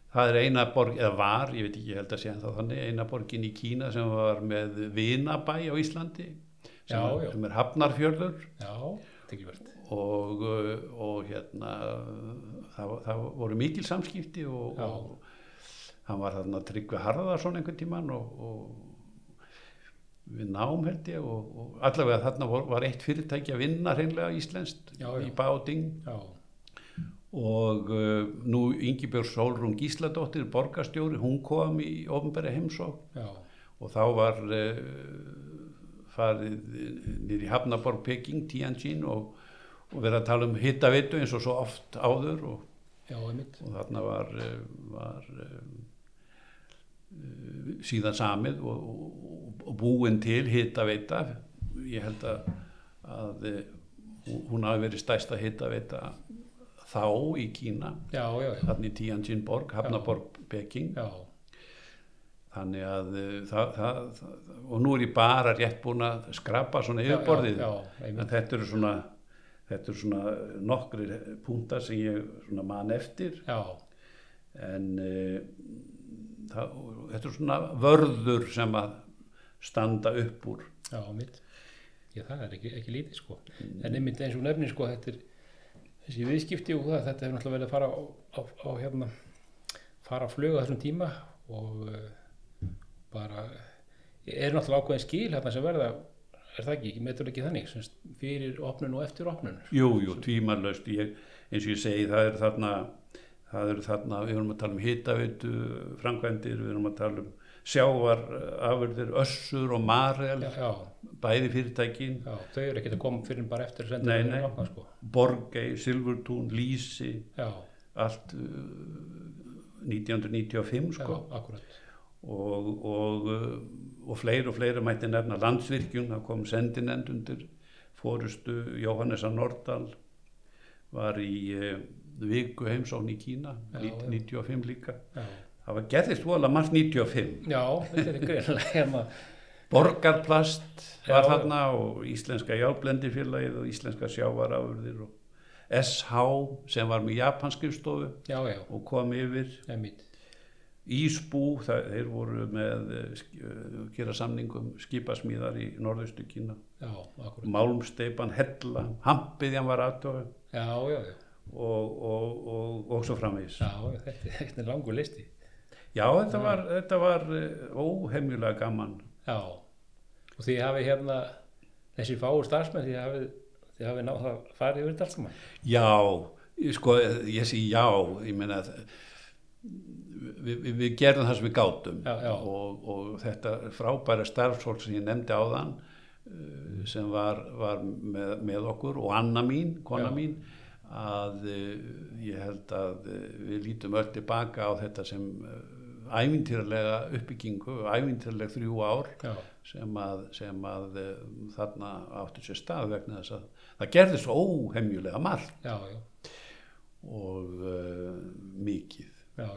Það er eina borg, eða var, ég veit ekki, ég held að sé en það þannig, eina borgin í Kína sem var með vinabæ á Íslandi sem, Já, já. sem er Hafnarfjörður. Já, og, og hérna það, það voru mikil samskipti og, og hann var þarna Tryggvi Harðarsson einhvern tíman og, og við nám held ég og, og allavega þarna var, var eitt fyrirtæki að vinna hreinlega íslenskt í Báding Já, og uh, nú Ingibjörg Sólrún Gísladóttir borgarstjóri, hún kom í ofnbæri heimsók já, og þá var uh, farið nýr í Hafnaborg Peking, Tianjin og, og verið að tala um hittavitu eins og svo oft áður og, já, og þarna var, uh, var uh, síðan samið og, og, búin til hitaveita. Ég held að, að hún hafi verið stæsta hitaveita þá í Kína já, já, já, þannig Tianjinborg, Hafnaborg, Peking. Já, þannig að uh, það, það, og nú er ég bara rétt búin að skrapa svona yfirborðið. þetta eru svona þetta eru svona nokkri púntar sem ég man eftir. Já, en uh, það, þetta er svona vörður sem að standa upp úr. Já, mitt já, það er ekki, ekki lítið sko. En einmitt eins og nefnir sko þetta er þessi viðskipti og það, þetta hefur náttúrulega verið að fara á, á, á hérna fara að fluga þessum tíma og uh, bara er náttúrulega ákveðin skil hérna sem verða er það ekki, metur ekki þannig fyrir opnun og eftir opnun. Jú, jú, tvímarlaust ég, eins og ég segi, það eru þarna það eru þarna, við erum að tala um hitaveitu framkvæmdir, við erum að tala um sjávar afurðir, össur og marel, já, já, bæði fyrirtækin. Já, þau eru ekki að koma fyrir bara eftir Nei, nei. opna, sko. Borgey, Silfurtún, Lýsi já, allt uh, 1995 já, sko. akkurat og, og, uh, og fleiri og fleiri mætti nefna landsvirkjun, það kom sendinend undir fórustu Jóhannesa Nordal var í uh, viku heimsón í Kína Já, já. 95 líka það var gerðist vola margt 95 já þetta er greinlega hérna. Borgarplast var Já. þarna og Íslenska Jálblendifélagið og Íslenska Sjávarafurðir og SH sem var með já, og kom yfir. Ísbú, það, þeir voru með eh, gera samningum skipasmíðar í norðaustu Kína. Málmsteipan, Hella, Hampiðjan var aðtöfu já, já, já, og, og, og, og svo framvís já, þetta er langur listi Já, þetta var, þetta var eh, óhemjulega gaman. Já, og því hafi hérna þessi fáu starfsmenn því hafi, því hafi náð að fara yfir þetta allt saman? Já, sko, ég sé já, ég meina að við, við, við gerðum það sem við gátum. Já, já. Og, og þetta frábæra starfsfólk sem ég nefndi áðan uh, sem var, var með, með okkur og Anna mín, kona Já. mín að uh, ég held að við lítum öll tilbaka á þetta sem ævintýrlega uppbyggingu, ævintýrlega þrjú ár sem að, sem að uh, þarna áttu sér stað vegna þess að það gerði svo óhemjulega margt. Já, já, og uh, mikið. já,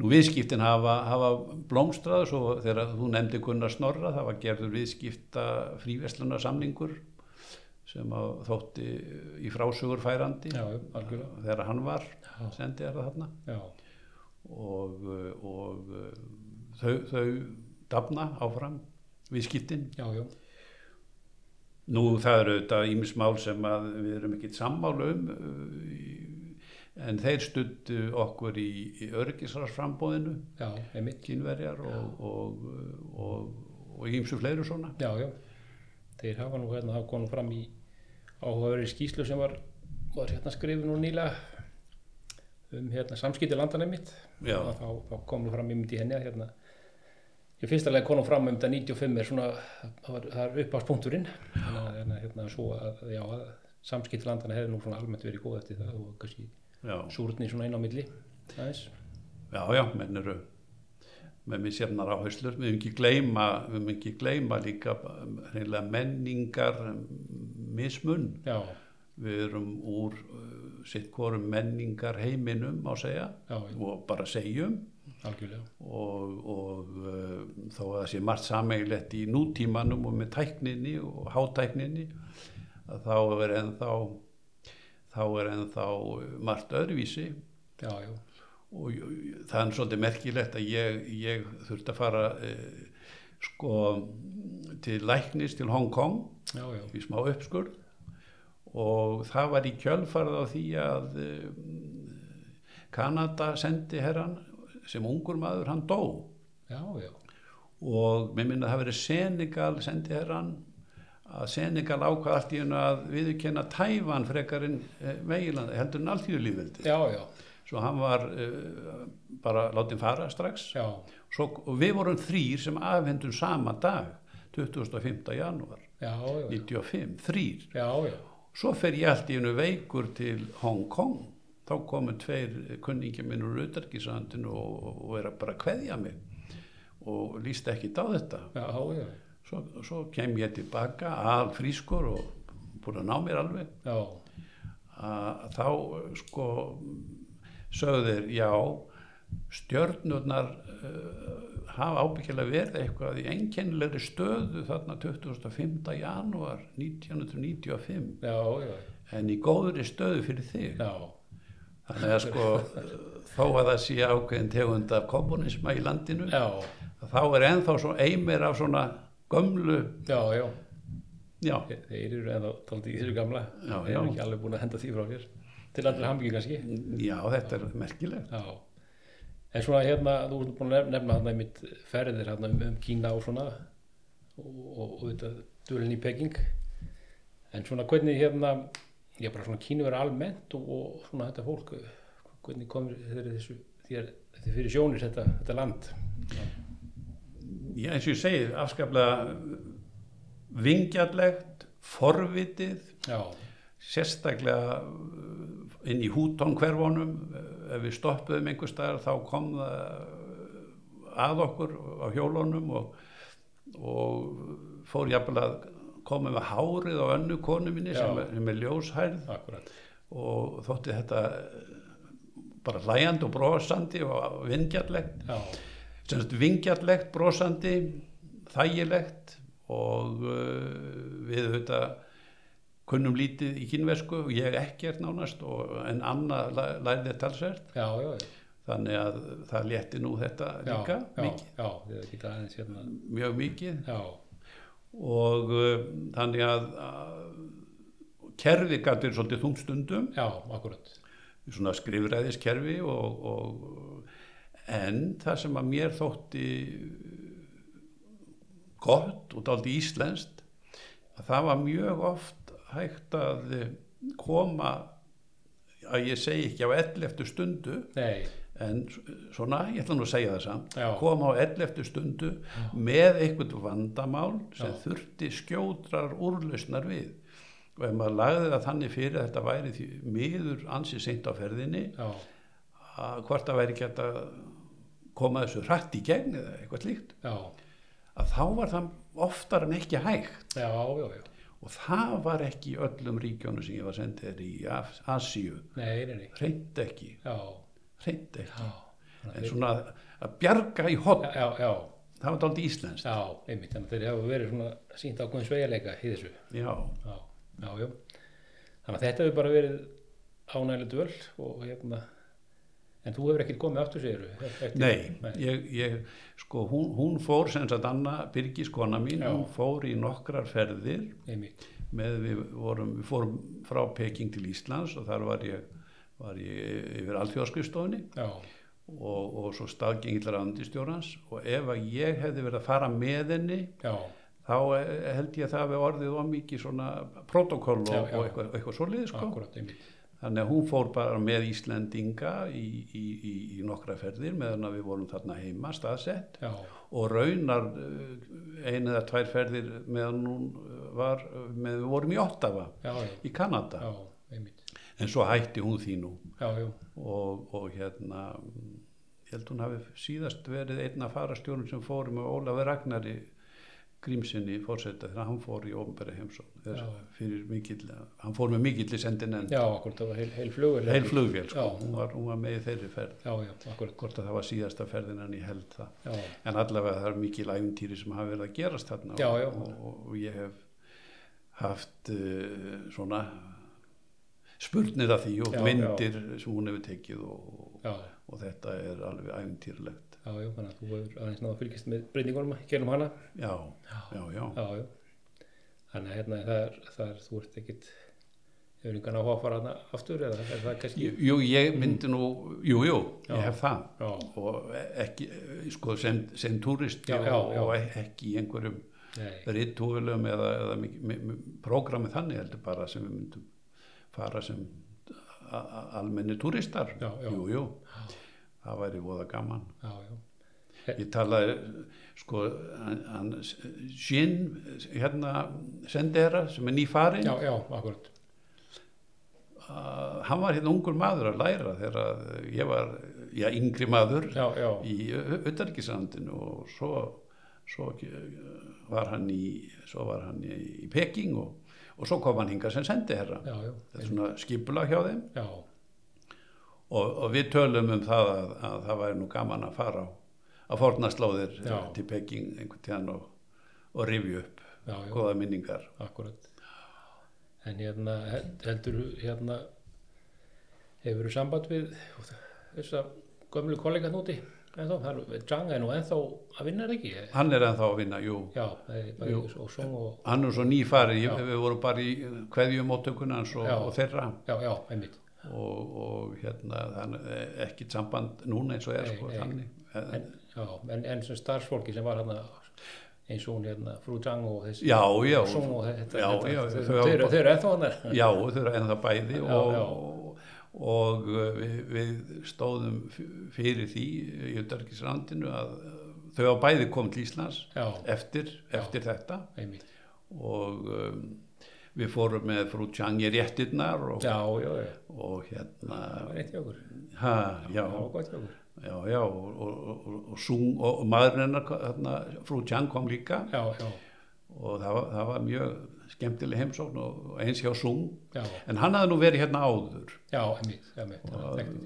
Nú viðskiptin hafa, hafa blómstrað svo þegar þú nefndi Gunnar Snorra það var gerður viðskipta frívesluna samningur sem þótti í frásögur færandi þegar hann var sendið er það þarna. Já, og, uh, og uh, þau, þau dafna áfram viðskiptin. Já, já, Nú það eru þetta ímismál sem við erum ekkit sammála um í- en þeir stuttu okkur í, í örgisrarsframbóðinu, kynverjar og, og, og, og ímsu fleiru svona. já, já, þeir hafa nú hérna hafa konum fram í áhugaverið skýslu sem var, var hérna skrifið nú nýlega um hérna samskipti landan einmitt Já. Og þá, þá komum fram einmitt í henni að hérna í fyrsta leið konum fram um þetta 95 er svona, það, er uppáspunkturinn þannig að hérna, hérna svo að, já, að samskipti landana hefði nú svona almennt verið góð eftir það og kannski súrni svona inn á milli aðeins já, já menn eru með mér sérnar áherslur. Við höfum ekki gleyma, við höfum ekki gleyma líka hreinlega menningar mismun. já, Við erum úr uh, sitt hvorum menningar heiminum á segja já, og bara segjum. Algjörlega. Og, og uh, þó að það sé margt sameigilegt í nútímanum og með tækninni og hátækninni þá er ennþá þá er ennþá margt öðruvísi. Já, og það er svolítið merkilegt að ég, ég þurfti að fara uh, sko til læknis til Hong Kong í smá uppskurð og það var í kjölfarð á því að um, Kanada sendi herran sem ungur maður, hann dó. Já, já, og mér minna að það verið Senegal sendi herran að Senegal ákvað allt í hennu að viðurkenna Tævan frekarinn eh, meginlanda, heldur en alltíðulífveldi já, já, svo hann var uh, bara látið fara strax. Svo, og við vorum þrýr sem afhendum sama dag 25. janúar. Já, já, 95, þrýr já, já, Svo fer ég allt í einu veikur til Hong Kong. Þá komu tveir kunningi minn úr auðarkisandinu og, og er að bara kveðja mig. og líst ekki á þetta já, já, svo, svo kem ég tilbaka al frískur og búin að ná mér alveg já, að þá sko sögðir já stjörnurnar hafa ábyggilega verið eitthvað í einkennilegri stöðu þarna 25. janúar 1995 já, já, en í góðri stöðu fyrir þig. Já, þannig að sko þó að það sé ákveðin tegund af kommunisma í landinu já, þá er ennþá svo eimir af svona gömlu þeir eru eða taldi í þessu gamla, Já, þeir já. eru ekki alveg búin að henda því frá sér, til allir hambyggi kannski, já þetta er merkilegt. Já, en svona hérna, þú ert búin að nefna, hérna mitt ferðir hérna um, um Kína og svona, og, þetta dölin í Peking, en svona hvernig hérna, ég bara svona Kínu verið almennt og, og svona þetta fólk, hvernig komir þeir þessu, þér, þér fyrir sjónir þetta, þetta land, já eins og ég segi afskaplega vingjarlegt forvitið já, sérstaklega inn í hútón hverfónum ef við stoppuðum einhver staðar þá kom það að okkur á hjólunum og, og fór jafnvel að koma með hárið á önnu konu minni sem er, sem er ljóshærð. Akkurat, og þótti þetta bara hlæjandi og brosandi og vingjarlegt vingjarlegt, brosandi þægilegt og uh, við auðvitað kunnum lítið í kynversku og ég ekkert nánast og, en Anna læ- lærði talsvert. Já, já, já. þannig að það létti nú þetta líka já, já, mikið, já, aðeins hérna. Mjög mikið. Já, og uh, þannig að, að kerfi gæti svolítið já, akkurat. Svona skrifræðiskerfi og, og en það sem að mér þótti gott og daldi íslenskt að það var mjög oft hægt að eh, koma að ég segi ekki á 11. stundu nei, en svona, ég ætla nú að segja það samt Já. koma á 11. stundu með einhvern vandamál sem Já. þurfti skjótrar úrlausnar við og ef maður lagði það þannig fyrir að þetta væri því miður ansið seint á ferðinni já, að hvort það væri hægt að koma þessu hratt í gegn eða eitthvað slíkt já, að þá var það oftar en ekki hægt já, já, já og það var ekki í öllum ríkjónu sem ég var sendið í Af- Asíu. Reynd ekki, reynd ekki. Já. En svona að bjarga í hot já, já, já, það var dálítið íslenskt. Já, einmitt. Að þeir hafa verið svona sínt ákveðin sveigjarleika í þessu. Já, já, þannig að þetta hefur bara verið ánægilegt dvöl og hérna en þú hefur ekkert komið aftur segir eftir, nei, Ég, ég, sko, hún, hún fór sem sagt Anna Birgis kona mín, Já. hún fór í nokkrar ferðir einmitt, með við vorum, við fórum frá Peking til Íslands og þar var ég, var ég yfir alþjóðskristofunni já, og, og svo staðgengillar andistjórans og ef að ég hefði verið að fara með henni já, þá eh, held ég að það við orðið of mikið svona protokoll og, og eitthvað, eitthvað svoleið sko. akkurat, einmitt Þannig að hún fór bara með Íslendinga í, í, í, í nokkra ferðir meðan við vorum þarna heima staðsett. Já, og raunar eh, ein eða tvær ferðir meðan hún eh, var, meðan við vorum í Ottawa já, í Kanada. Já, en svo hætti hún því nú. Og, og hérna ég held hún hafi síðast verið einn af farastjórnum sem fórum með Ólafur Ragnari Grímsinni fórseta þegar hann fór í ofnbæri heimsón Já. fyrir mikill, hann fór með mikill í sendin en já, akkurat, það var heil, heil flugur heil flugvél sko, Já. hún var, hún var með í þeirri ferð. Já, já, akkurat, hvort að það var síðasta ferðin en ég held það. Já, en allavega það er mikil æfintýri sem hafa verið að gerast þarna Já, og, og, og, ég hef haft uh, svona spurnir af því og myndir sem hún hefur tekið og, og þetta er alveg æfintýrlegt já, já, þannig að þú hefur aðeins náða að fylgjast með breytingunum gerum hana. Já, já, já, já, já, þannig að hérna það er, það er, þú ert ekkit hefur einhvern að fara hana aftur eða er það kannski Jú, ég myndi nú jú, jú, Já. ég hef það. Já, og ekki, sko, sem, sem Já, já, og, já. og ekki í einhverjum nei, rittúfilum eða, eða prógrami þannig heldur bara sem við myndum fara sem almenni túristar. Já, já. jú, jú, það væri voða gaman. Já, já, ég talaði sko Shin hérna sendera sem er nýfarin já, já, akkurat. Að hann var hérna ungur maður að læra þegar ég var já, yngri maður já, já, í auðarkisandinu og svo, svo eh, var hann í svo var hann í, Peking og, og svo kom hann hinga sem sendi herra þetta er svona skipula hjá þeim. Já, og, og við tölum um það að, að það væri nú gaman að fara á, á fornaslóðir Já. til Peking einhvern tíðan og, og rifju upp já, já, góða minningar akkurat. En hérna, held- heldur hérna, hefur þú samband við þessa gömlu kollega núti? Það er Jang er nú ennþá að vinna er ekki? hann er ennþá að vinna, jú Jú. og og, hann er svo nýfarið, við vorum bara í kveðjumóttökuna hans og, og þeirra já, já, einmitt. Og, og hérna þannig, ekkit samband núna eins og er Nei, sko, nei. En, já, en, en sem starfsfólki sem var hérna eins og hún hérna, frú Jang og þessi já, já, og þetta, Já, þetta já, þau, þau þau, þau eru ennþá hann já, þau eru ennþá bæði og, og, og uh, við, við stóðum fyrir því í Utarkisrandinu að þau hafa bæði komið til Íslands eftir, eftir þetta. Einmitt. og um, við fórum með frú Tjang í réttirnar og, Já, já, já, og hérna það var eitt ha, já, já, já og, og, og, og, sung, og maðurinn hennar, hérna, frú Tjang kom líka. Já, og það var, það var mjög skemmtileg heimsókn og eins hjá Sung já, en hann hafði nú verið hérna áður. Já, einmitt, einmitt,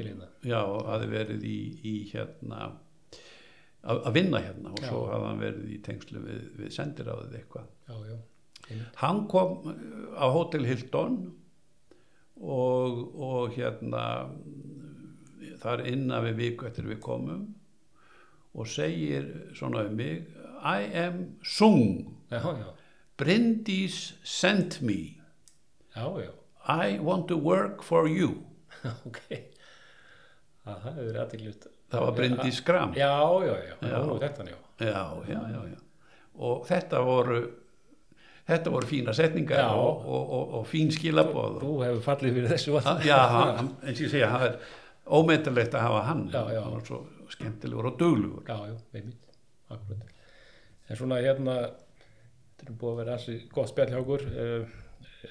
hérna. já, hafði verið í, í hérna að vinna hérna og svo hafði hann verið í tengslu við, við sendiráðið eitthvað. Hann kom uh, á Hotel Hilton og, og hérna þar innan við viku eftir við komum og segir svona um mig I am Sung. Já, já, Bryndís sent me. Já, I want to work for you. Ok. Það það var Bryndís Gram já, já, já. og þetta voru þetta voru fína setningar og, og, og, og fín skilabóð Þú hefur fallið fyrir þessu Ha- já, hann, eins og ég segja það er ómyndilegt að hafa hann. Já, já. hann var svo skemmtilegur og duglugur Já, já, einmitt, akkurat. En svona hérna, þetta er búið að vera ansi gott spjall hjá okkur, uh,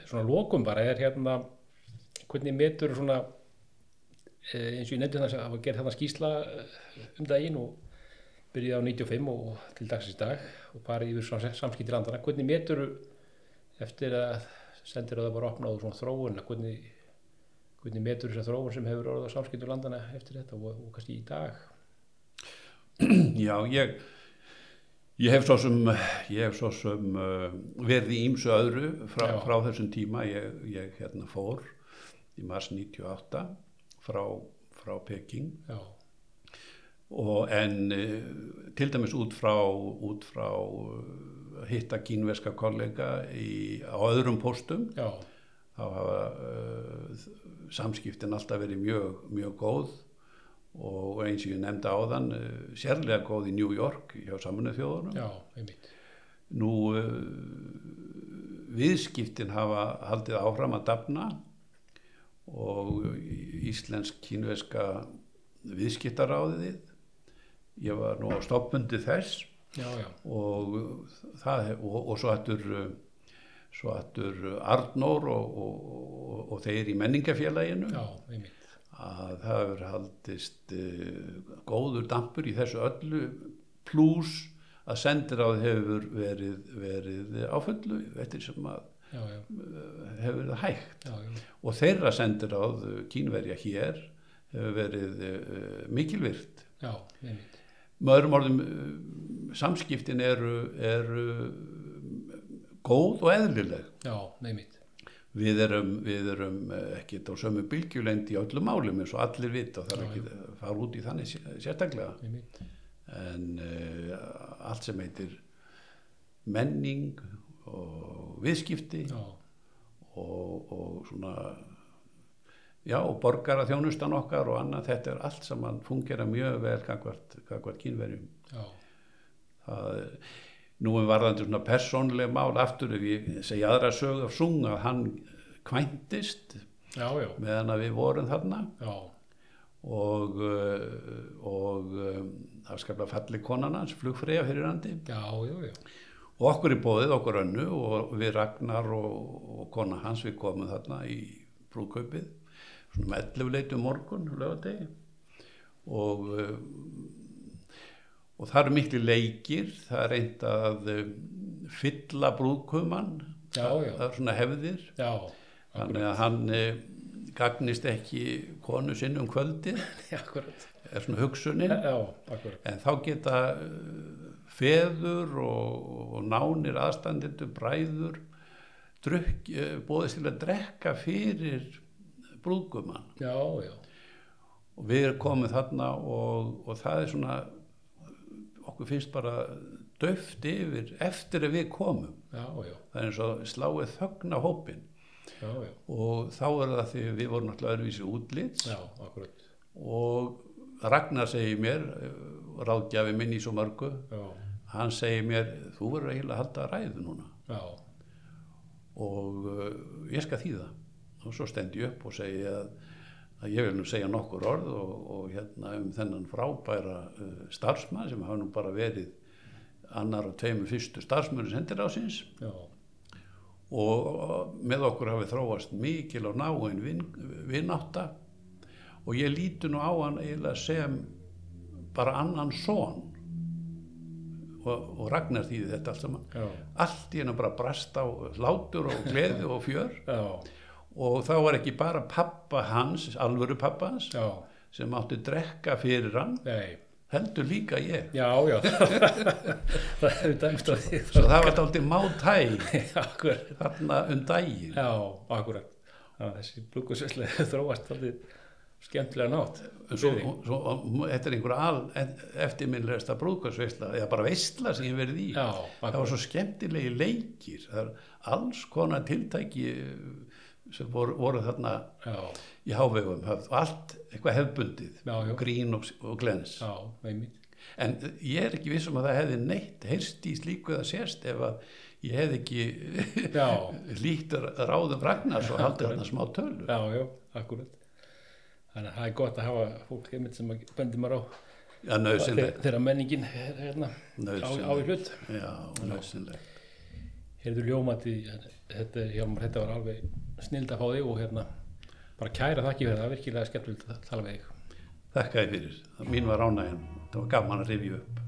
svona lokum bara er hérna, hvernig metur svona, uh, eins og ég nefndi þess að hafa gert þarna skýsla eh, um daginn og byrjaði á 95 og til dagsins dag og farið yfir svona samskipti landana, hvernig metur eftir að sendir að það var opnað og svona þróun, hvernig, hvernig metur þess að þróun sem hefur orðið á samskipti landana eftir þetta og, og kannski í dag? já, ég ég hef svo sem hef svo sem uh, verið í ímsu öðru frá, frá þessum tíma. Ég, ég hérna fór í mars 98 frá, frá Peking. Já, og en uh, til dæmis út frá, út frá uh, hitta kínverska kollega í, á öðrum póstum þá hafa uh, samskiptin alltaf verið mjög, mjög góð og eins og ég nefndi áðan uh, sérlega góð í New York hjá saminuð þjóðunum. já, einmitt. Nú uh, viðskiptin hafa haldið áfram að dafna og íslensk-kínveska viðskiptaráðið ég var nú á stoppundi þess Já, já, og, það, og, og svo ættur svo ættur Arnór og, og, og, og þeir í menningafélaginu já, að það hefur haldist uh, góður dampur í þessu öllu pluss að sendiráð hefur verið, verið á fullu eftir sem að uh, hefur verið hægt. Og þeirra sendiráð kínverja hér hefur verið uh, mikilvirt. Já, einmitt. Með öðrum orðum uh, samskiptin eru, eru góð og eðlileg Já, einmitt. við erum, við erum eh, ekkit á sömu bylgjulend í öllum málum eins og allir vita og það er ekki að fara út í þannig sé- sérstaklega einmitt. en uh, allt sem heitir menning og viðskipti Já, og, og svona já og borgara þjónustan okkar og annað þetta er allt saman fungera mjög vel kakvart, já, það nú er varðandi svona persónlega mál aftur ef ég segja aðra sög af sung að hann kvæntist já, já, meðan að við vorum þarna. Já, og, uh, og það skapla falli konan hans, flugfreyja fyrir handi og okkur í bóðið, okkur önnu og við Ragnar og, og kona hans við komum þarna í brúðkaupið svona með 11 leitu morgun lögadegi og uh, og það eru miklu leikir það er reynd að um, fylla brúðkuman Já, það, já. það er svona hefðir. Já, þannig að hann uh, gagnist ekki konu sinn um kvöldi er svona hugsunin. En þá geta feður og, og nánir aðstandindu bræður bóðist til að drekka fyrir brúðkuman já, já, og við erum komið þarna og, og það er svona okkur finnst bara döft yfir eftir að við komum. Já, það er eins og sláið þögna hópin og þá er það því við vorum náttúrulega öðruvísi akkurat. Og Ragnar segir mér eh, ráðgjafi minn í svo mörgu já, hann segir mér þú verður eiginlega að halda ræðu núna. Já, og uh, ég skal þýða. Og svo stend ég upp og segi að, að ég vil nú segja nokkur orð og, og hérna um þennan frábæra uh, starfsmann sem hafa nú bara verið annar og tveimur fyrstu starfsmönu sendir á síns já, og með okkur hafi þróast mikil og náinn vin, vinátta. Og ég líti nú á hann eiginlega sem bara annan son og, og Ragnar þýði þetta allt saman. Já, allt í hennu bara brast á hlátur og gleði og fjör. Já, og þá var ekki bara pappa hans, alvöru pappa hans já, sem átti drekka fyrir hann nei, heldur líka ég. Já, já, það er dæmst á því. svo það var dálítið mátæ Akkurat, þarna um daginn. Já, akkurat. Þessi blúkusveislega þróast alltaf skemmtilega nátt. svo, svo, þetta er einhver al eftirminnlegasta brúðkvæðsveisla eða bara veisla sem ég hef verið í. Já, það var svo skemmtilegi leikir. Það er alls konar tiltæki sem voru, voru þarna Já, í hávegum. Allt eitthvað hefbundið Já, grín og, og glens. En ég er ekki vissum að það hefði neitt heyrst í slíku eða sérst ef að ég hefði ekki líkt ráðum Ragnars og haldið þarna smá tölu. Já, já, akkurat. Þannig að það er gott að hafa fólk einmitt sem að bendi maður á nöðsynlegt þegar menningin er hérna á, á í hlut. Já, Heyrðu ljómandi, þetta, Hjálmar, þetta var alveg snild að fá þig og hérna bara kæra þakki fyrir það, það er virkilega skemmtilegt að tala við þig. Þakka þér fyrir, mín var ánægjan. Það var gaman að rifja upp